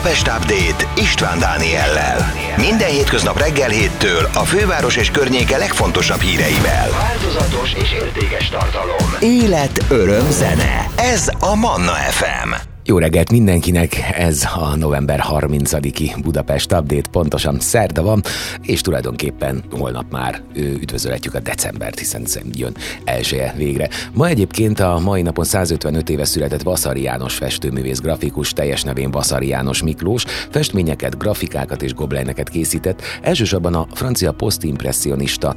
Budapest Update István Dániellel. Minden hétköznap reggel héttől a főváros és környéke legfontosabb híreivel. Változatos és értékes tartalom. Élet, öröm, zene. Ez a Manna FM. Jó reggelt mindenkinek, ez a november 30-i Budapest Update, pontosan szerda van, és tulajdonképpen holnap már üdvözölhetjük a decembert, hiszen jön elsője végre. Ma egyébként a mai napon 155 éve született Vaszari János festőművész grafikus, teljes nevén Vaszari János Miklós, festményeket, grafikákat és gobleneket készített, elsősorban a francia posztimpressionista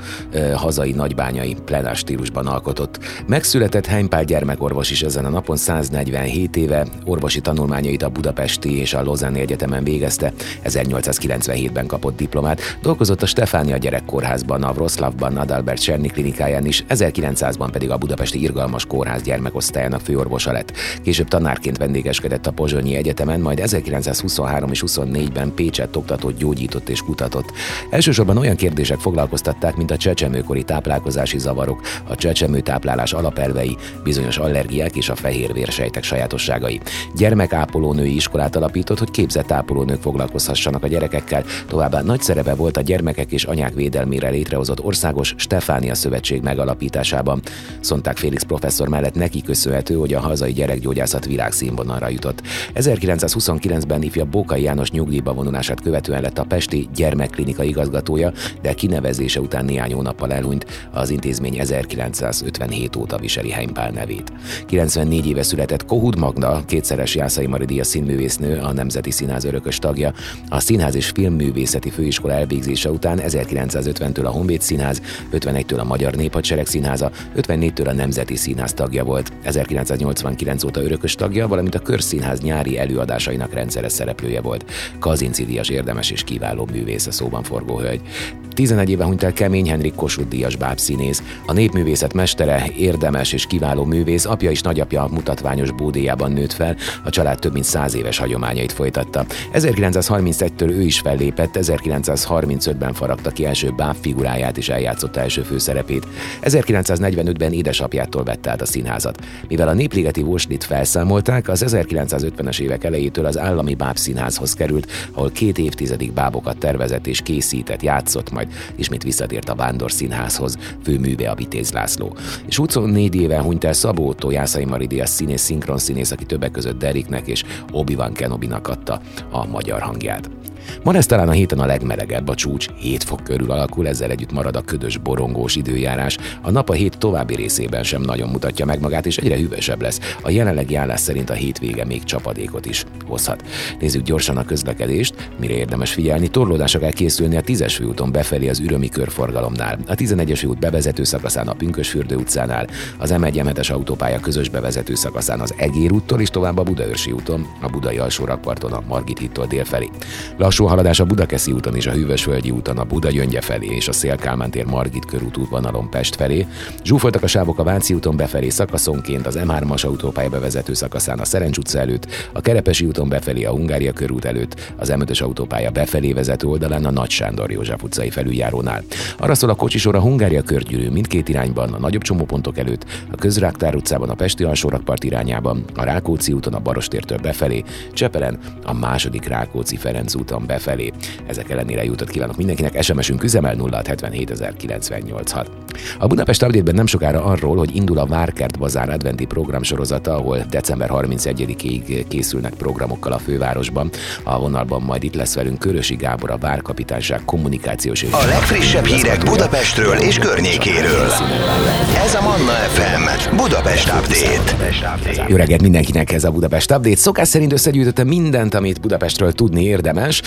hazai nagybányai plenás stílusban alkotott. Megszületett Heimpál gyermekorvos is ezen a napon 147 éve, orvosi tanulmányait a Budapesti és a Lozáni Egyetemen végezte, 1897-ben kapott diplomát, dolgozott a Stefánia Gyerekkórházban, a Wroclawban, Adalbert Cserny klinikáján is, 1900-ban pedig a Budapesti Irgalmas Kórház gyermekosztályának főorvosa lett. Később tanárként vendégeskedett a Pozsonyi Egyetemen, majd 1923 és 24-ben Pécset oktatott, gyógyított és kutatott. Elsősorban olyan kérdések foglalkoztatták, mint a csecsemőkori táplálkozási zavarok, a csecsemő táplálás alapelvei, bizonyos allergiák és a fehérvérsejtek sajátosságai. Gyermekápolónői iskolát alapított, hogy képzett ápolónők foglalkozhassanak a gyerekekkel, továbbá nagy szerepe volt a gyermekek és anyák védelmére létrehozott országos Stefánia Szövetség megalapításában. Szonták Félix professzor mellett neki köszönhető, hogy a hazai gyerekgyógyászat világszínvonalra jutott. 1929-ben ifja Bókai János nyugdíjba vonulását követően lett a Pesti Gyermekklinika igazgatója, de kinevezése után néhány hónappal elhunyt. Az intézmény 1957 óta viseli Heimpál nevét. 94 éve született Kohud Magda, kétszer kétszeres Jászai Maridia színművésznő, a Nemzeti Színház örökös tagja. A Színház és Filmművészeti Főiskola elvégzése után 1950-től a Honvéd Színház, 51-től a Magyar Néphadsereg Színháza, 54-től a Nemzeti Színház tagja volt. 1989 óta örökös tagja, valamint a Körszínház nyári előadásainak rendszeres szereplője volt. Kazinci Díjas érdemes és kiváló művész a szóban forgó hölgy. 11 éve hunyt el Kemény Henrik Kossuth Díjas bábszínész. A népművészet mestere, érdemes és kiváló művész, apja és nagyapja mutatványos bódéjában nőtt fel, a család több mint száz éves hagyományait folytatta. 1931-től ő is fellépett, 1935-ben faragta ki első báb figuráját és eljátszotta első főszerepét. 1945-ben édesapjától vette át a színházat. Mivel a Népligeti Voslit felszámolták, az 1950-es évek elejétől az állami bábszínházhoz került, ahol két évtizedig bábokat tervezett és készített, játszott, majd ismét visszatért a Vándor Színházhoz, főműve a Vitéz László. És 24 éve hunyt el Szabó Jászai Maridias színész, szinkron színész, aki többek között Deriknek és Obi-Wan Kenobi-nak adta a magyar hangját. Ma lesz talán a héten a legmelegebb a csúcs, 7 fok körül alakul, ezzel együtt marad a ködös, borongós időjárás. A nap a hét további részében sem nagyon mutatja meg magát, és egyre hűvösebb lesz. A jelenlegi állás szerint a hétvége még csapadékot is hozhat. Nézzük gyorsan a közlekedést, mire érdemes figyelni. Torlódásra kell készülni a 10-es főúton befelé az ürömi körforgalomnál, a 11-es út bevezető szakaszán a Pünkösfürdő utcánál, az M1 autópálya közös bevezető szakaszán az Egér úttól és tovább a Budaörsi úton, a Budai alsó rakparton a Margit hittól délfelé. Lassú haladás a Budakeszi úton és a Hűvösvölgyi úton a Buda Gyöngye felé és a Szélkálmán tér Margit körút útvonalon Pest felé. Zsúfoltak a sávok a Váci úton befelé szakaszonként, az M3-as autópálya bevezető szakaszán a Szerencs utca előtt, a Kerepesi úton befelé a Hungária körút előtt, az m autópálya befelé vezető oldalán a Nagy Sándor József utcai felüljárónál. Arra szól a kocsisor a Hungária körgyűrű mindkét irányban, a nagyobb csomópontok előtt, a Közráktár utcában a Pesti alsórakpart irányában, a Rákóczi úton a Barostértől befelé, Csepelen a második Rákóczi Ferenc úton befelé felé. Ezek ellenére jutott kívánok mindenkinek, SMS-ünk üzemel 0677 A Budapest update nem sokára arról, hogy indul a Várkert Bazár adventi program sorozata, ahol december 31-ig készülnek programokkal a fővárosban. A vonalban majd itt lesz velünk Körösi Gábor, a Várkapitányság kommunikációs és A legfrissebb hírek Budapestről és környékéről. Ez a Manna FM Budapest Update. Jó reggelt mindenkinek ez a Budapest Update. Szokás szerint összegyűjtöttem mindent, amit Budapestről tudni érdemes.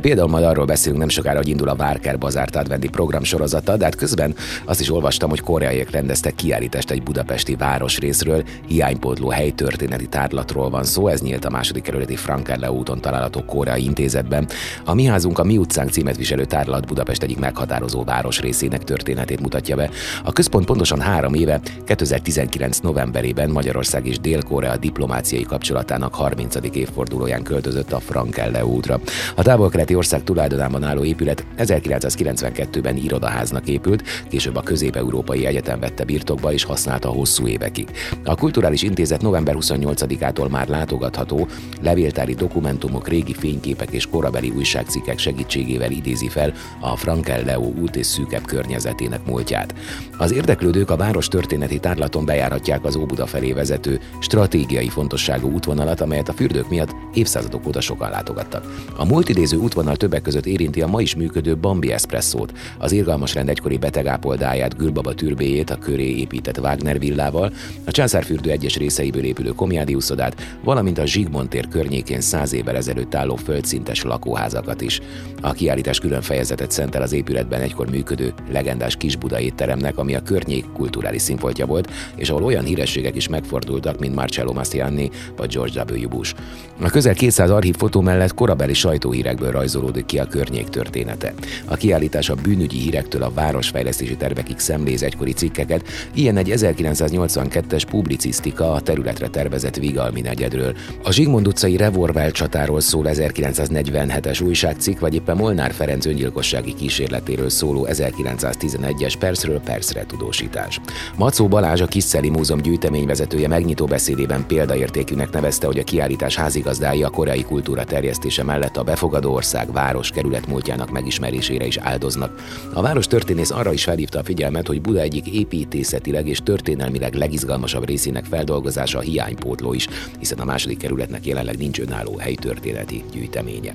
Például majd arról beszélünk nem sokára, hogy indul a Várker Bazárt adventi program sorozata, de hát közben azt is olvastam, hogy koreaiak rendeztek kiállítást egy budapesti városrészről, hiánypótló helytörténeti tárlatról van szó, ez nyílt a második kerületi Frankerle úton található koreai intézetben. A Mi házunk a Mi utcánk címet viselő tárlat Budapest egyik meghatározó városrészének történetét mutatja be. A központ pontosan három éve, 2019 novemberében Magyarország és Dél-Korea diplomáciai kapcsolatának 30. évfordulóján költözött a Frankel útra. A távol-keleti ország tulajdonában álló épület 1992-ben irodaháznak épült, később a Közép-Európai Egyetem vette birtokba és használta hosszú évekig. A Kulturális Intézet november 28-ától már látogatható, levéltári dokumentumok, régi fényképek és korabeli újságcikkek segítségével idézi fel a Frankel Leo út és szűkebb környezetének múltját. Az érdeklődők a város történeti tárlaton bejárhatják az Óbuda felé vezető stratégiai fontosságú útvonalat, amelyet a fürdők miatt évszázadok óta sokan látogattak. A multidéző útvonal többek között érinti a ma is működő Bambi Espresszót, az irgalmas rend egykori betegápoldáját, Gülbaba türbéjét, a köré épített Wagner villával, a Császárfürdő egyes részeiből épülő Komiádiuszodát, valamint a Zsigmond tér környékén száz évvel ezelőtt álló földszintes lakóházakat is. A kiállítás külön fejezetet szentel az épületben egykor működő legendás Kisbuda étteremnek, ami a környék kulturális színfoltja volt, és ahol olyan hírességek is megfordultak, mint Marcello Mastroianni vagy George W. Bush. A közel 200 archív fotó mellett korabeli sajtóhírekből rajzolódik ki a környék története. A kiállítás a bűnügyi hírektől a városfejlesztési tervekig szemléz egykori cikkeket, ilyen egy 1982-es publicisztika a területre tervezett Vigalmi negyedről. A Zsigmond utcai Revolver csatáról szól 1947-es újságcikk, vagy éppen Molnár Ferenc öngyilkossági kísérletéről szóló 1911-es percről percre tudósítás. Macó Balázs, a Kisszeli Múzeum gyűjteményvezetője megnyitó beszédében példaértékűnek nevezte, hogy a kiállítás házigazdái a koreai kultúra terjesztése mellett a befogadó ország város kerület múltjának megismerésére is áldoznak. A város történész arra is felhívta a figyelmet, hogy Buda egyik építészetileg és történelmileg legizgalmasabb részének feldolgozása a hiánypótló is, hiszen a második kerületnek jelenleg nincs önálló helytörténeti gyűjteménye.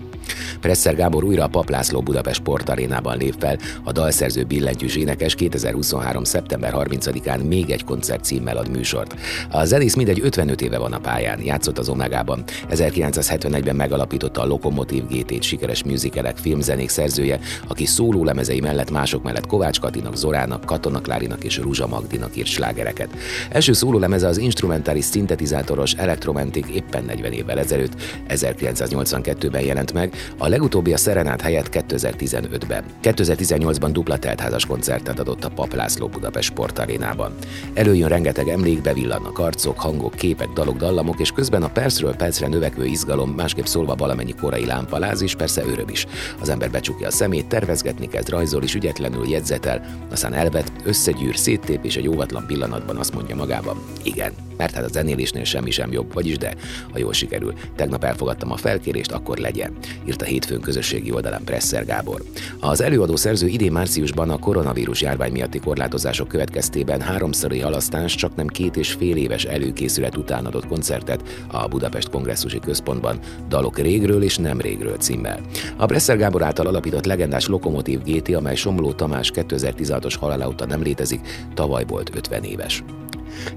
Presser Gábor újra a Paplászló Budapest sportarénában lép fel, a dalszerző billentyűs énekes 2023. szeptember 30-án még egy koncert címmel ad műsort. A zenész mindegy 55 éve van a pályán, játszott az Omegában. 1971-ben megalapította a Lokomotív GT-t sikeres műzikelek, filmzenék szerzője, aki szóló lemezei mellett mások mellett Kovács Katinak, Zorának, Katona Klárinak és Ruzsa Magdinak írt slágereket. Első szóló lemeze az instrumentális szintetizátoros Electromantic éppen 40 évvel ezelőtt, 1982-ben jelent meg, a legutóbbi a Serenát helyett 2015-ben. 2018-ban dupla teltházas koncertet adott a Pap László Budapest sportarénában. Előjön rengeteg emlék, bevillannak arcok, hangok, képek, dalok, dallamok, és közben a percről percre növekvő izgalom, másképp szólva valamennyi korai lámpaláz is, persze öröm is. Az ember becsukja a szemét, tervezgetni kezd, rajzol is ügyetlenül jegyzetel, aztán elvet, összegyűr, széttép, és egy óvatlan pillanatban azt mondja magában, igen, mert hát a zenélésnél semmi sem jobb, vagyis de, ha jól sikerül. Tegnap elfogadtam a felkérést, akkor legyen, írta hétfőn közösségi oldalán Presser Gábor. Az előadó szerző idén márciusban a koronavírus járvány miatti korlátozások következtében háromszori halasztás csak nem két és fél éves előkészület után adott koncertet a Budapest Kongresszusi Központban Dalok régről és nem régről címmel. A Presser Gábor által alapított legendás Lokomotív GT, amely Somló Tamás 2016-os halála óta nem létezik, tavaly volt 50 éves.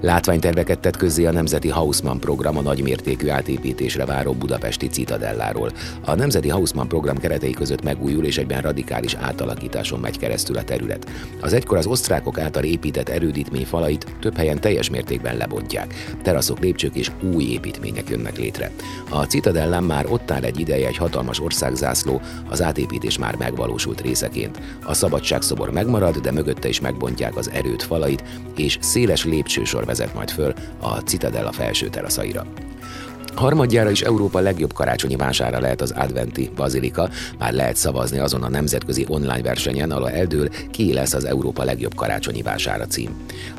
Látványterveket tett közzé a Nemzeti Hausmann program a nagymértékű átépítésre váró budapesti citadelláról. A Nemzeti Hausmann program keretei között megújul és egyben radikális átalakításon megy keresztül a terület. Az egykor az osztrákok által épített erődítmény falait több helyen teljes mértékben lebontják. Teraszok, lépcsők és új építmények jönnek létre. A citadellán már ott áll egy ideje egy hatalmas országzászló, az átépítés már megvalósult részeként. A szabadságszobor megmarad, de mögötte is megbontják az erőt falait, és széles lépcsős sor vezet majd föl a Citadella felső teraszaira. Harmadjára is Európa legjobb karácsonyi vására lehet az Adventi Bazilika, már lehet szavazni azon a nemzetközi online versenyen, ahol eldől ki lesz az Európa legjobb karácsonyi vására cím.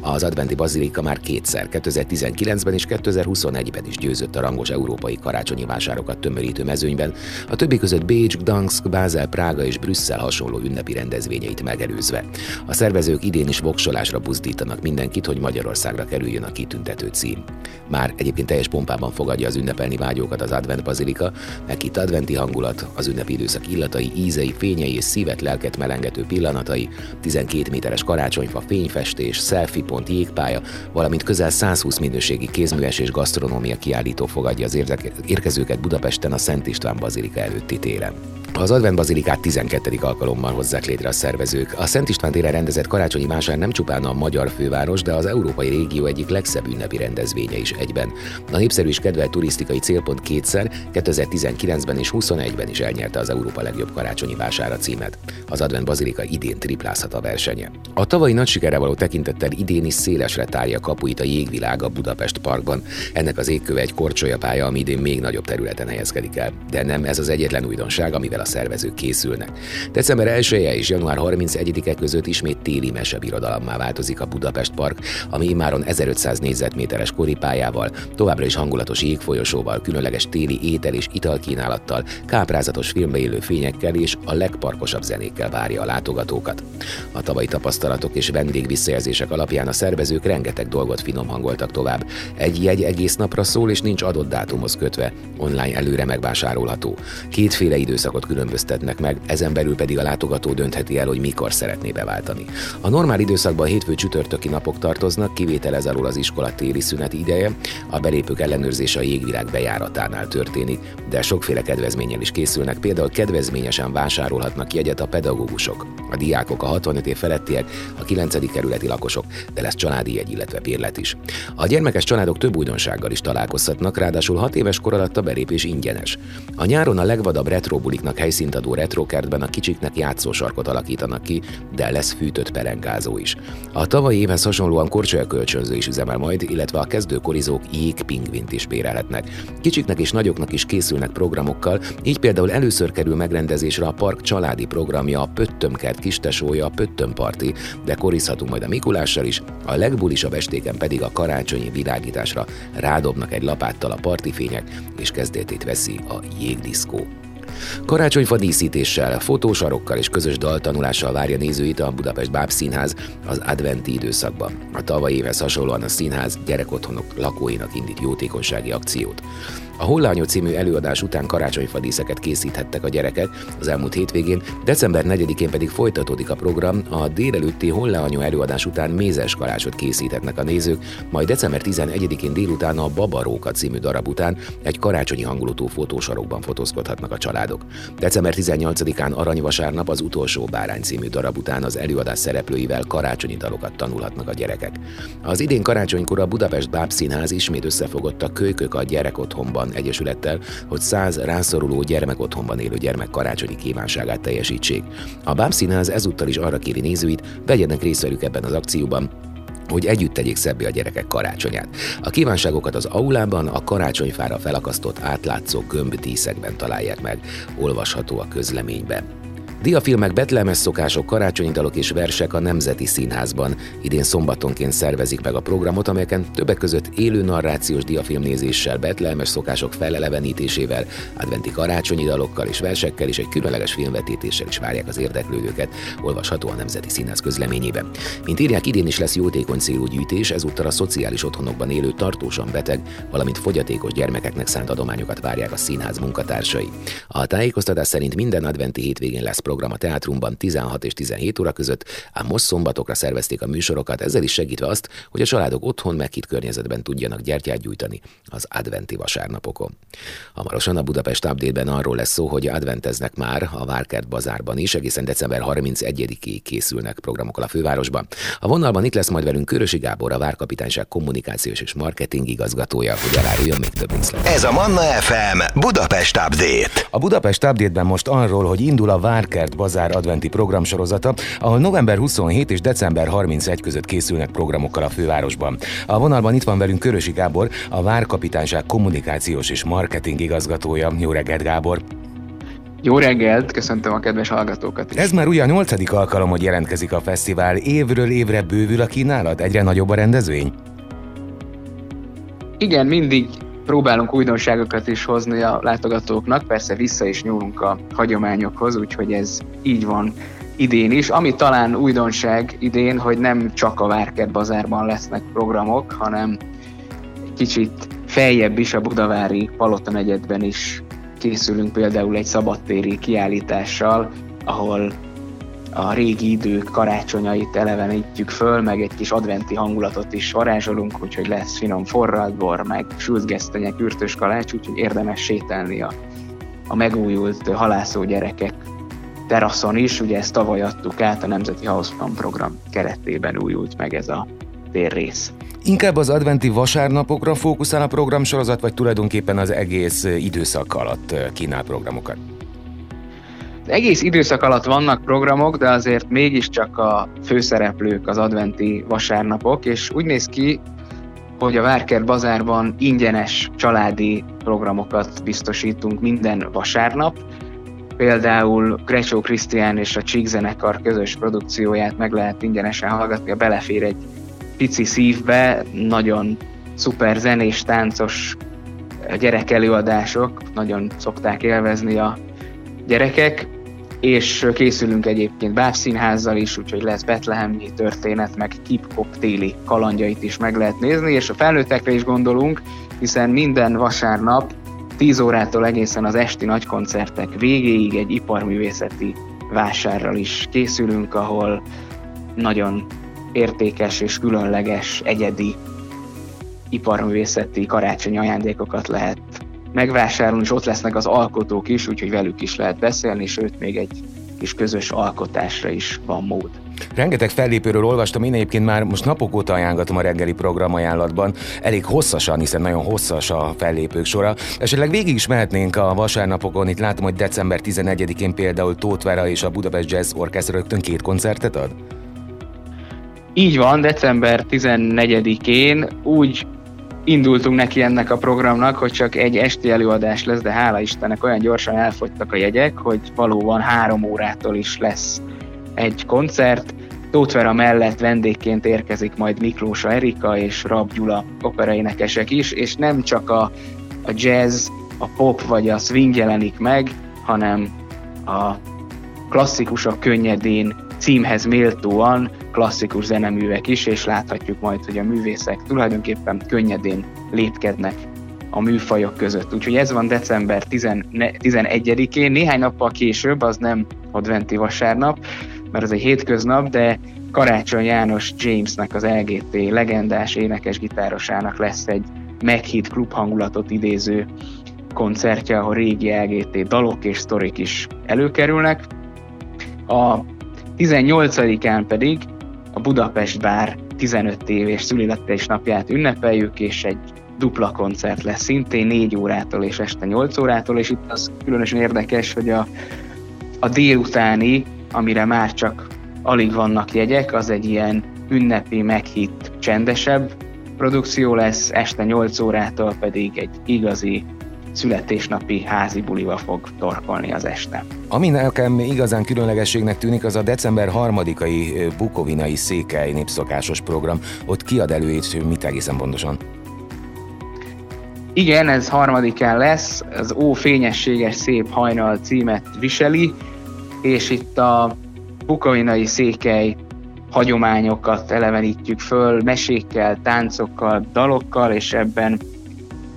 Az Adventi Bazilika már kétszer, 2019-ben és 2021-ben is győzött a rangos európai karácsonyi vásárokat tömörítő mezőnyben, a többi között Bécs, Gdansk, Bázel, Prága és Brüsszel hasonló ünnepi rendezvényeit megelőzve. A szervezők idén is voksolásra buzdítanak mindenkit, hogy Magyarországra kerüljön a kitüntető cím. Már egyébként teljes pompában fogadja az ünnepelni vágyókat az Advent Bazilika, meg itt adventi hangulat, az ünnepi időszak illatai, ízei, fényei és szívet, lelket melengető pillanatai, 12 méteres karácsonyfa, fényfestés, selfie pont, jégpálya, valamint közel 120 minőségi kézműves és gasztronómia kiállító fogadja az érkezőket Budapesten a Szent István Bazilika előtti téren. Az Advent Bazilikát 12. alkalommal hozzák létre a szervezők. A Szent István téren rendezett karácsonyi vásár nem csupán a magyar főváros, de az európai régió egyik legszebb ünnepi rendezvénye is egyben. A népszerű és kedvelt turisztikai célpont kétszer, 2019-ben és 21-ben is elnyerte az Európa legjobb karácsonyi vására címet. Az Advent Bazilika idén triplázhat a versenye. A tavalyi nagy sikerre való tekintettel idén is szélesre tárja kapuit a jégvilág a Budapest Parkban. Ennek az égköve egy korcsolyapálya, ami idén még nagyobb területen helyezkedik el. De nem ez az egyetlen újdonság, amivel a szervezők készülnek. December 1 -e és január 31-e között ismét téli mesebirodalommá változik a Budapest Park, ami immáron 1500 négyzetméteres koripályával, továbbra is hangulatos jégfolyosóval, különleges téli étel és italkínálattal, káprázatos filmbe élő fényekkel és a legparkosabb zenékkel várja a látogatókat. A tavalyi tapasztalatok és vendég visszajelzések alapján a szervezők rengeteg dolgot finom hangoltak tovább. Egy jegy egész napra szól és nincs adott dátumhoz kötve, online előre megvásárolható. Kétféle időszakot különböztetnek meg, ezen belül pedig a látogató döntheti el, hogy mikor szeretné beváltani. A normál időszakban hétfő csütörtöki napok tartoznak, kivétel ez alól az iskola téli szünet ideje, a belépők ellenőrzése a jégvilág bejáratánál történik, de sokféle kedvezménnyel is készülnek, például kedvezményesen vásárolhatnak jegyet a pedagógusok, a diákok, a 65 év felettiek, a 9. kerületi lakosok, de lesz családi jegy, illetve bérlet is. A gyermekes családok több újdonsággal is találkozhatnak, ráadásul 6 éves kor alatt a belépés ingyenes. A nyáron a legvadabb retrobuliknak helyszínt adó retrokertben a kicsiknek játszósarkot alakítanak ki, de lesz fűtött perengázó is. A tavalyi évhez hasonlóan korcsolya kölcsönző is üzemel majd, illetve a kezdőkorizók jégpingvint is bérelhetnek. Kicsiknek és nagyoknak is készülnek programokkal, így például először kerül megrendezésre a park családi programja, a Pöttömkert kistesója, a Pöttömparti, de korizhatunk majd a Mikulással is, a legbulisabb estéken pedig a karácsonyi világításra rádobnak egy lapáttal a partifények, és kezdetét veszi a jégdiszkó. Karácsonyfa díszítéssel, fotósarokkal és közös daltanulással várja nézőit a Budapest Báb Színház az adventi időszakban. A tavalyi évhez hasonlóan a színház gyerekotthonok lakóinak indít jótékonysági akciót. A Hollányó című előadás után karácsonyfadíszeket készíthettek a gyerekek az elmúlt hétvégén, december 4-én pedig folytatódik a program, a délelőtti Hollányó előadás után mézes kalácsot készíthetnek a nézők, majd december 11-én délután a Babaróka című darab után egy karácsonyi hangulatú fotósarokban fotózkodhatnak a családok. December 18-án aranyvasárnap az utolsó Bárány című darab után az előadás szereplőivel karácsonyi dalokat tanulhatnak a gyerekek. Az idén karácsonykor a Budapest Bábszínház ismét összefogott a Kölykök a Egyesülettel, hogy száz rászoruló gyermek otthonban élő gyermek karácsonyi kívánságát teljesítsék. A Báb Színház ezúttal is arra kéri nézőit, vegyenek részt velük ebben az akcióban, hogy együtt tegyék szebbé a gyerekek karácsonyát. A kívánságokat az aulában a karácsonyfára felakasztott átlátszó gömbdíszekben találják meg, olvasható a közleményben. Diafilmek, betlemes szokások, karácsonyi dalok és versek a Nemzeti Színházban. Idén szombatonként szervezik meg a programot, amelyeken többek között élő narrációs diafilmnézéssel, betlemes szokások felelevenítésével, adventi karácsonyi dalokkal és versekkel és egy különleges filmvetítéssel is várják az érdeklődőket, olvasható a Nemzeti Színház közleményében. Mint írják, idén is lesz jótékony célú gyűjtés, ezúttal a szociális otthonokban élő tartósan beteg, valamint fogyatékos gyermekeknek szánt adományokat várják a színház munkatársai. A tájékoztatás szerint minden adventi hétvégén lesz program a teátrumban 16 és 17 óra között, ám most szombatokra szervezték a műsorokat, ezzel is segítve azt, hogy a családok otthon meghitt környezetben tudjanak gyertyát gyújtani az adventi vasárnapokon. Hamarosan a Budapest update arról lesz szó, hogy adventeznek már a Várkert bazárban is, egészen december 31-ig készülnek programokkal a fővárosban. A vonalban itt lesz majd velünk Körösi Gábor, a Várkapitányság kommunikációs és marketing igazgatója, hogy eláruljon még több részletet. Ez a Manna FM Budapest Update. A Budapest Update-ben most arról, hogy indul a Várkert Kert Bazár adventi programsorozata, ahol november 27 és december 31 között készülnek programokkal a fővárosban. A vonalban itt van velünk Körösi Gábor, a Várkapitányság kommunikációs és marketing igazgatója. Jó reggelt, Gábor! Jó reggelt, köszöntöm a kedves hallgatókat is. Ez már ugye a nyolcadik alkalom, hogy jelentkezik a fesztivál. Évről évre bővül a kínálat, egyre nagyobb a rendezvény? Igen, mindig próbálunk újdonságokat is hozni a látogatóknak, persze vissza is nyúlunk a hagyományokhoz, úgyhogy ez így van idén is. Ami talán újdonság idén, hogy nem csak a Várkert bazárban lesznek programok, hanem kicsit feljebb is a Budavári Palota negyedben is készülünk például egy szabadtéri kiállítással, ahol a régi idők karácsonyait elevenítjük föl, meg egy kis adventi hangulatot is varázsolunk, úgyhogy lesz finom forradbor, meg sült gesztenyek, ürtös kalács, úgyhogy érdemes sétálni a a megújult halászó gyerekek teraszon is, ugye ezt tavaly adtuk át, a Nemzeti House program keretében újult meg ez a térrész. Inkább az adventi vasárnapokra fókuszál a programsorozat, vagy tulajdonképpen az egész időszak alatt kínál programokat? Egész időszak alatt vannak programok, de azért mégiscsak a főszereplők az adventi vasárnapok, és úgy néz ki, hogy a Várker Bazárban ingyenes családi programokat biztosítunk minden vasárnap. Például Grecsó Krisztián és a Csík zenekar közös produkcióját meg lehet ingyenesen hallgatni, a belefér egy pici szívbe, nagyon szuper zenés, táncos gyerekelőadások, nagyon szokták élvezni a gyerekek, és készülünk egyébként bábszínházzal is, úgyhogy lesz betlehemi történet, meg hip-hop téli kalandjait is meg lehet nézni, és a felnőttekre is gondolunk, hiszen minden vasárnap 10 órától egészen az esti nagykoncertek végéig egy iparművészeti vásárral is készülünk, ahol nagyon értékes és különleges, egyedi iparművészeti karácsonyi ajándékokat lehet megvásárolni, és ott lesznek az alkotók is, úgyhogy velük is lehet beszélni, sőt még egy kis közös alkotásra is van mód. Rengeteg fellépőről olvastam, én egyébként már most napok óta ajánlatom a reggeli program ajánlatban, elég hosszasan, hiszen nagyon hosszas a fellépők sora. Esetleg végig is mehetnénk a vasárnapokon, itt látom, hogy december 11-én például Tóth Vera és a Budapest Jazz Orchestra rögtön két koncertet ad? Így van, december 14-én úgy indultunk neki ennek a programnak, hogy csak egy esti előadás lesz, de hála Istennek olyan gyorsan elfogytak a jegyek, hogy valóban három órától is lesz egy koncert. Tótvera mellett vendégként érkezik majd Miklósa Erika és Rab Gyula operaénekesek is, és nem csak a, a jazz, a pop vagy a swing jelenik meg, hanem a klasszikusok könnyedén címhez méltóan klasszikus zeneművek is, és láthatjuk majd, hogy a művészek tulajdonképpen könnyedén lépkednek a műfajok között. Úgyhogy ez van december 11-én, néhány nappal később, az nem adventi vasárnap, mert az egy hétköznap, de Karácsony János Jamesnek, az LGT legendás énekes gitárosának lesz egy meghitt klub hangulatot idéző koncertje, ahol régi LGT dalok és sztorik is előkerülnek. A 18-án pedig a Budapest Bár 15 éves napját ünnepeljük, és egy dupla koncert lesz szintén 4 órától és este 8 órától, és itt az különösen érdekes, hogy a, a délutáni, amire már csak alig vannak jegyek, az egy ilyen ünnepi, meghitt, csendesebb produkció lesz, este 8 órától pedig egy igazi születésnapi házi bulival fog torkolni az este. Ami nekem igazán különlegességnek tűnik, az a december harmadikai bukovinai székely népszokásos program. Ott kiad elő mit egészen pontosan? Igen, ez harmadikán lesz, az Ó fényességes szép hajnal címet viseli, és itt a bukovinai székely hagyományokat elevenítjük föl, mesékkel, táncokkal, dalokkal, és ebben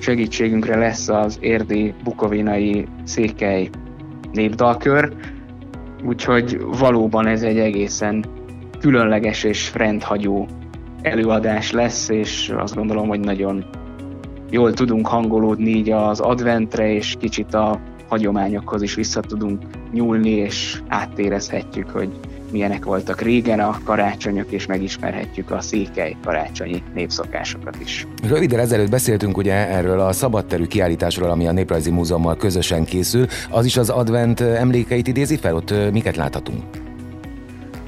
segítségünkre lesz az érdi bukovinai székely népdalkör, úgyhogy valóban ez egy egészen különleges és rendhagyó előadás lesz, és azt gondolom, hogy nagyon jól tudunk hangolódni így az adventre, és kicsit a hagyományokhoz is vissza tudunk nyúlni, és áttérezhetjük, hogy milyenek voltak régen a karácsonyok, és megismerhetjük a székely karácsonyi népszokásokat is. Röviden ezelőtt beszéltünk ugye erről a szabadterű kiállításról, ami a Néprajzi Múzeummal közösen készül. Az is az advent emlékeit idézi fel? Ott miket láthatunk?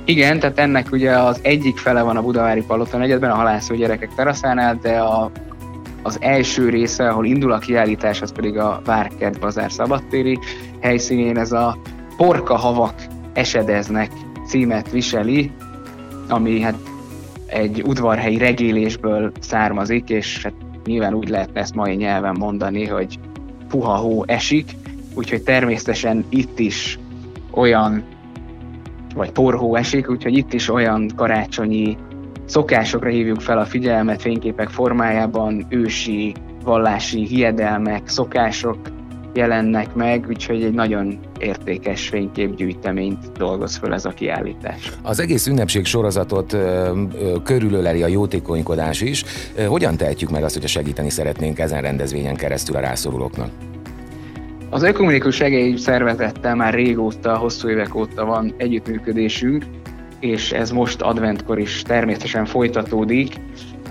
Igen, tehát ennek ugye az egyik fele van a Budavári Palota negyedben, a halászó gyerekek teraszánál, de a, az első része, ahol indul a kiállítás, az pedig a Várkert Bazár szabadtéri helyszínén, ez a porka havak esedeznek címet viseli, ami hát egy udvarhelyi regélésből származik, és hát nyilván úgy lehetne ezt mai nyelven mondani, hogy puha hó esik, úgyhogy természetesen itt is olyan, vagy porhó esik, úgyhogy itt is olyan karácsonyi szokásokra hívjuk fel a figyelmet fényképek formájában, ősi, vallási hiedelmek, szokások, jelennek meg, úgyhogy egy nagyon értékes fényképgyűjteményt dolgoz föl ez a kiállítás. Az egész ünnepség sorozatot ö, ö, körülöleli a jótékonykodás is. Hogyan tehetjük meg azt, hogyha segíteni szeretnénk ezen rendezvényen keresztül a rászorulóknak? Az Ökonomikus Segély Szervezettel már régóta, hosszú évek óta van együttműködésünk, és ez most adventkor is természetesen folytatódik.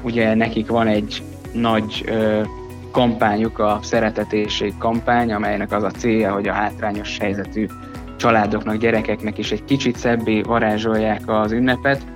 Ugye nekik van egy nagy ö, kampányuk, a Szeretetéség kampány, amelynek az a célja, hogy a hátrányos helyzetű családoknak, gyerekeknek is egy kicsit szebbé varázsolják az ünnepet,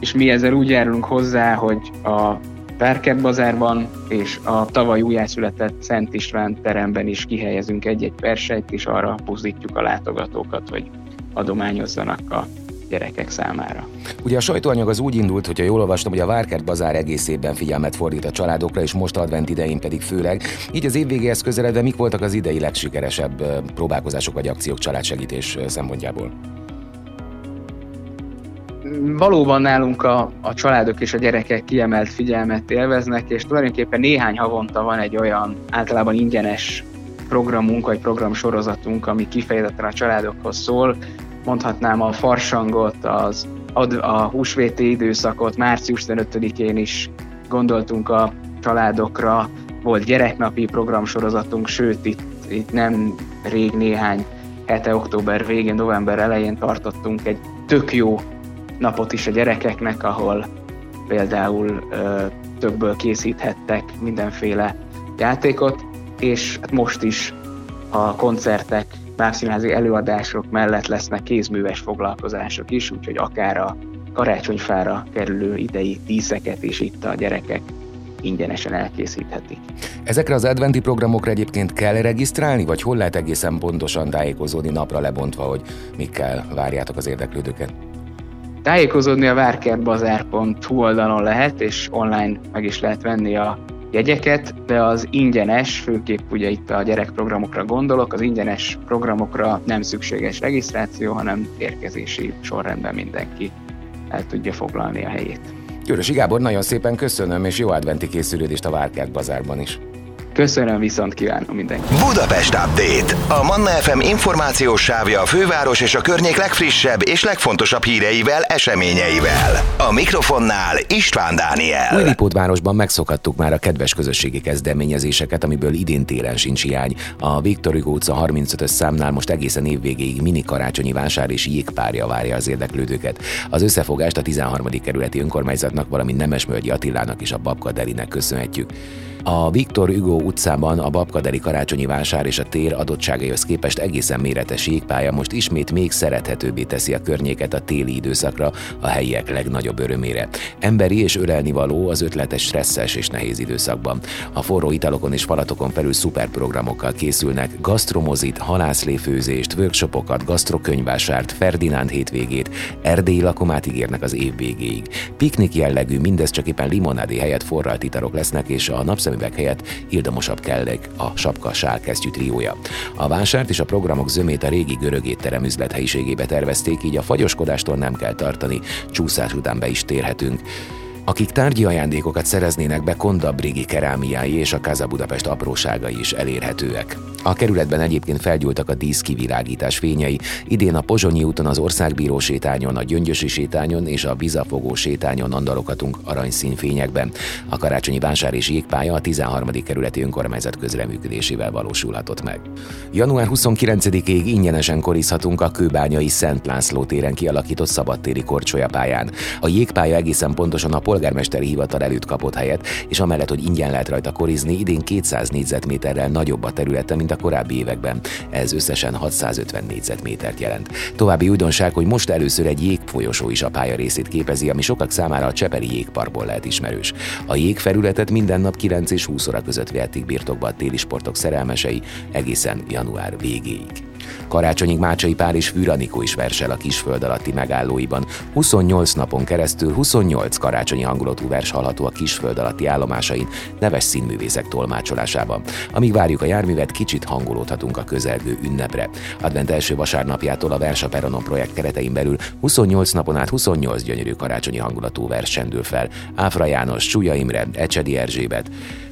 és mi ezzel úgy járulunk hozzá, hogy a Várkert bazárban és a tavaly újjászületett Szent István teremben is kihelyezünk egy-egy persejt, és arra buzdítjuk a látogatókat, hogy adományozzanak a gyerekek számára. Ugye a sajtóanyag az úgy indult, hogyha jól olvastam, hogy a Várkert Bazár egész évben figyelmet fordít a családokra, és most advent idején pedig főleg. Így az év végéhez közeledve mik voltak az idei legsikeresebb próbálkozások vagy akciók családsegítés szempontjából? valóban nálunk a, a családok és a gyerekek kiemelt figyelmet élveznek, és tulajdonképpen néhány havonta van egy olyan általában ingyenes programunk vagy programsorozatunk, ami kifejezetten a családokhoz szól. Mondhatnám a farsangot, az, a húsvéti időszakot, március 15-én is gondoltunk a családokra, volt gyereknapi programsorozatunk, sőt itt, itt nem rég néhány hete, október végén, november elején tartottunk egy tök jó napot is a gyerekeknek, ahol például ö, többől készíthettek mindenféle játékot, és hát most is a koncertek, bábszínházi előadások mellett lesznek kézműves foglalkozások is, úgyhogy akár a karácsonyfára kerülő idei díszeket is itt a gyerekek ingyenesen elkészíthetik. Ezekre az adventi programokra egyébként kell regisztrálni, vagy hol lehet egészen pontosan tájékozódni napra lebontva, hogy mikkel várjátok az érdeklődőket? Tájékozódni a várkertbazár.hu oldalon lehet, és online meg is lehet venni a jegyeket, de az ingyenes, főképp ugye itt a gyerekprogramokra gondolok, az ingyenes programokra nem szükséges regisztráció, hanem érkezési sorrendben mindenki el tudja foglalni a helyét. Györösi Gábor, nagyon szépen köszönöm, és jó adventi készülődést a Várkert bazárban is. Köszönöm, viszont kívánom mindenki. Budapest Update. A Manna FM információs sávja a főváros és a környék legfrissebb és legfontosabb híreivel, eseményeivel. A mikrofonnál István Dániel. Újlipótvárosban megszokhattuk már a kedves közösségi kezdeményezéseket, amiből idén télen sincs hiány. A Viktor Hugo utca 35-ös számnál most egészen évvégéig mini karácsonyi vásár és jégpárja várja az érdeklődőket. Az összefogást a 13. kerületi önkormányzatnak, valamint Nemesmölgyi Attilának és a Babka Delinek köszönhetjük. A Viktor Hugo utcában a Babkadeli karácsonyi vásár és a tér adottságaihoz képest egészen méretes jégpálya most ismét még szerethetőbbé teszi a környéket a téli időszakra a helyiek legnagyobb örömére. Emberi és ölelni való az ötletes stresszes és nehéz időszakban. A forró italokon és falatokon felül szuperprogramokkal készülnek, gasztromozit, halászléfőzést, workshopokat, gasztrokönyvásárt, Ferdinánd hétvégét, erdélyi lakomát ígérnek az év végéig. Piknik jellegű, mindez csak éppen limonádé helyett forralt italok lesznek, és a napszem szemüveg helyett ildamosabb kelleg a sapka sárkesztyű triója. A vásárt és a programok zömét a régi görög étterem üzlethelyiségébe tervezték, így a fagyoskodástól nem kell tartani, csúszás után be is térhetünk. Akik tárgyi ajándékokat szereznének be, Konda Brigi kerámiái és a Kaza Budapest apróságai is elérhetőek. A kerületben egyébként felgyúltak a díszkivilágítás fényei. Idén a Pozsonyi úton, az Országbíró sétányon, a Gyöngyösi sétányon és a Vizafogó sétányon andalokatunk aranyszín fényekben. A karácsonyi vásár és jégpálya a 13. kerületi önkormányzat közreműködésével valósulhatott meg. Január 29-ig ingyenesen korizhatunk a kőbányai Szent László téren kialakított szabadtéri korcsolyapályán. A jégpálya egészen pontosan a polgármesteri hivatal előtt kapott helyet, és amellett, hogy ingyen lehet rajta korizni, idén 200 négyzetméterrel nagyobb a területe, mint a korábbi években. Ez összesen 650 négyzetmétert jelent. További újdonság, hogy most először egy jégfolyosó is a pálya részét képezi, ami sokak számára a Csepeli jégparkból lehet ismerős. A jégfelületet minden nap 9 és 20 óra között vehetik birtokba a téli sportok szerelmesei egészen január végéig. Karácsonyig Mácsai Pál és Fűranikó is versel a kisföld alatti megállóiban. 28 napon keresztül 28 karácsonyi hangulatú vers hallható a kisföld alatti állomásain, neves színművészek tolmácsolásában. Amíg várjuk a járművet, kicsit hangolódhatunk a közelgő ünnepre. Advent első vasárnapjától a Versa Peronon projekt keretein belül 28 napon át 28 gyönyörű karácsonyi hangulatú vers sendül fel. Áfra János, Csúlya Imre, Ecsedi Erzsébet,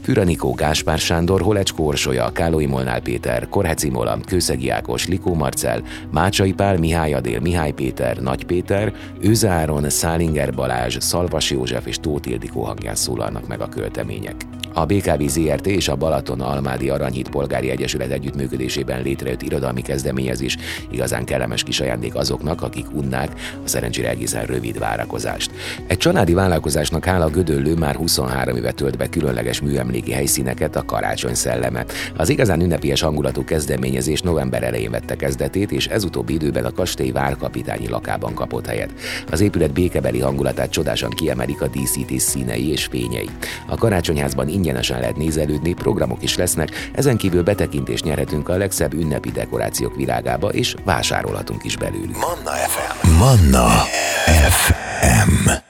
Füranikó Gáspár Sándor, Holecskó Orsolya, Kálói Molnár Péter, Korheci Mola, Kőszegi Ákos, Likó Marcel, Mácsai Pál, Mihály Adél, Mihály Péter, Nagy Péter, Őzáron, Szálinger Balázs, Szalvas József és Tóth Ildikó hangján szólalnak meg a költemények. A BKV ZRT és a Balaton Almádi Aranyhit Polgári Egyesület együttműködésében létrejött irodalmi kezdeményezés igazán kellemes kis ajándék azoknak, akik unnák a szerencsére egészen rövid várakozást. Egy családi vállalkozásnak hála Gödöllő már 23 éve tölt be különleges műemléki helyszíneket a karácsony szelleme. Az igazán ünnepélyes hangulatú kezdeményezés november elején vette kezdetét, és ez utóbbi időben a kastély várkapitányi lakában kapott helyet. Az épület békebeli hangulatát csodásan kiemelik a díszítés színei és fényei. A karácsonyházban ingyenesen lehet nézelődni, programok is lesznek, ezen kívül betekintést nyerhetünk a legszebb ünnepi dekorációk világába, és vásárolhatunk is belőlük. Manna FM. Manna FM.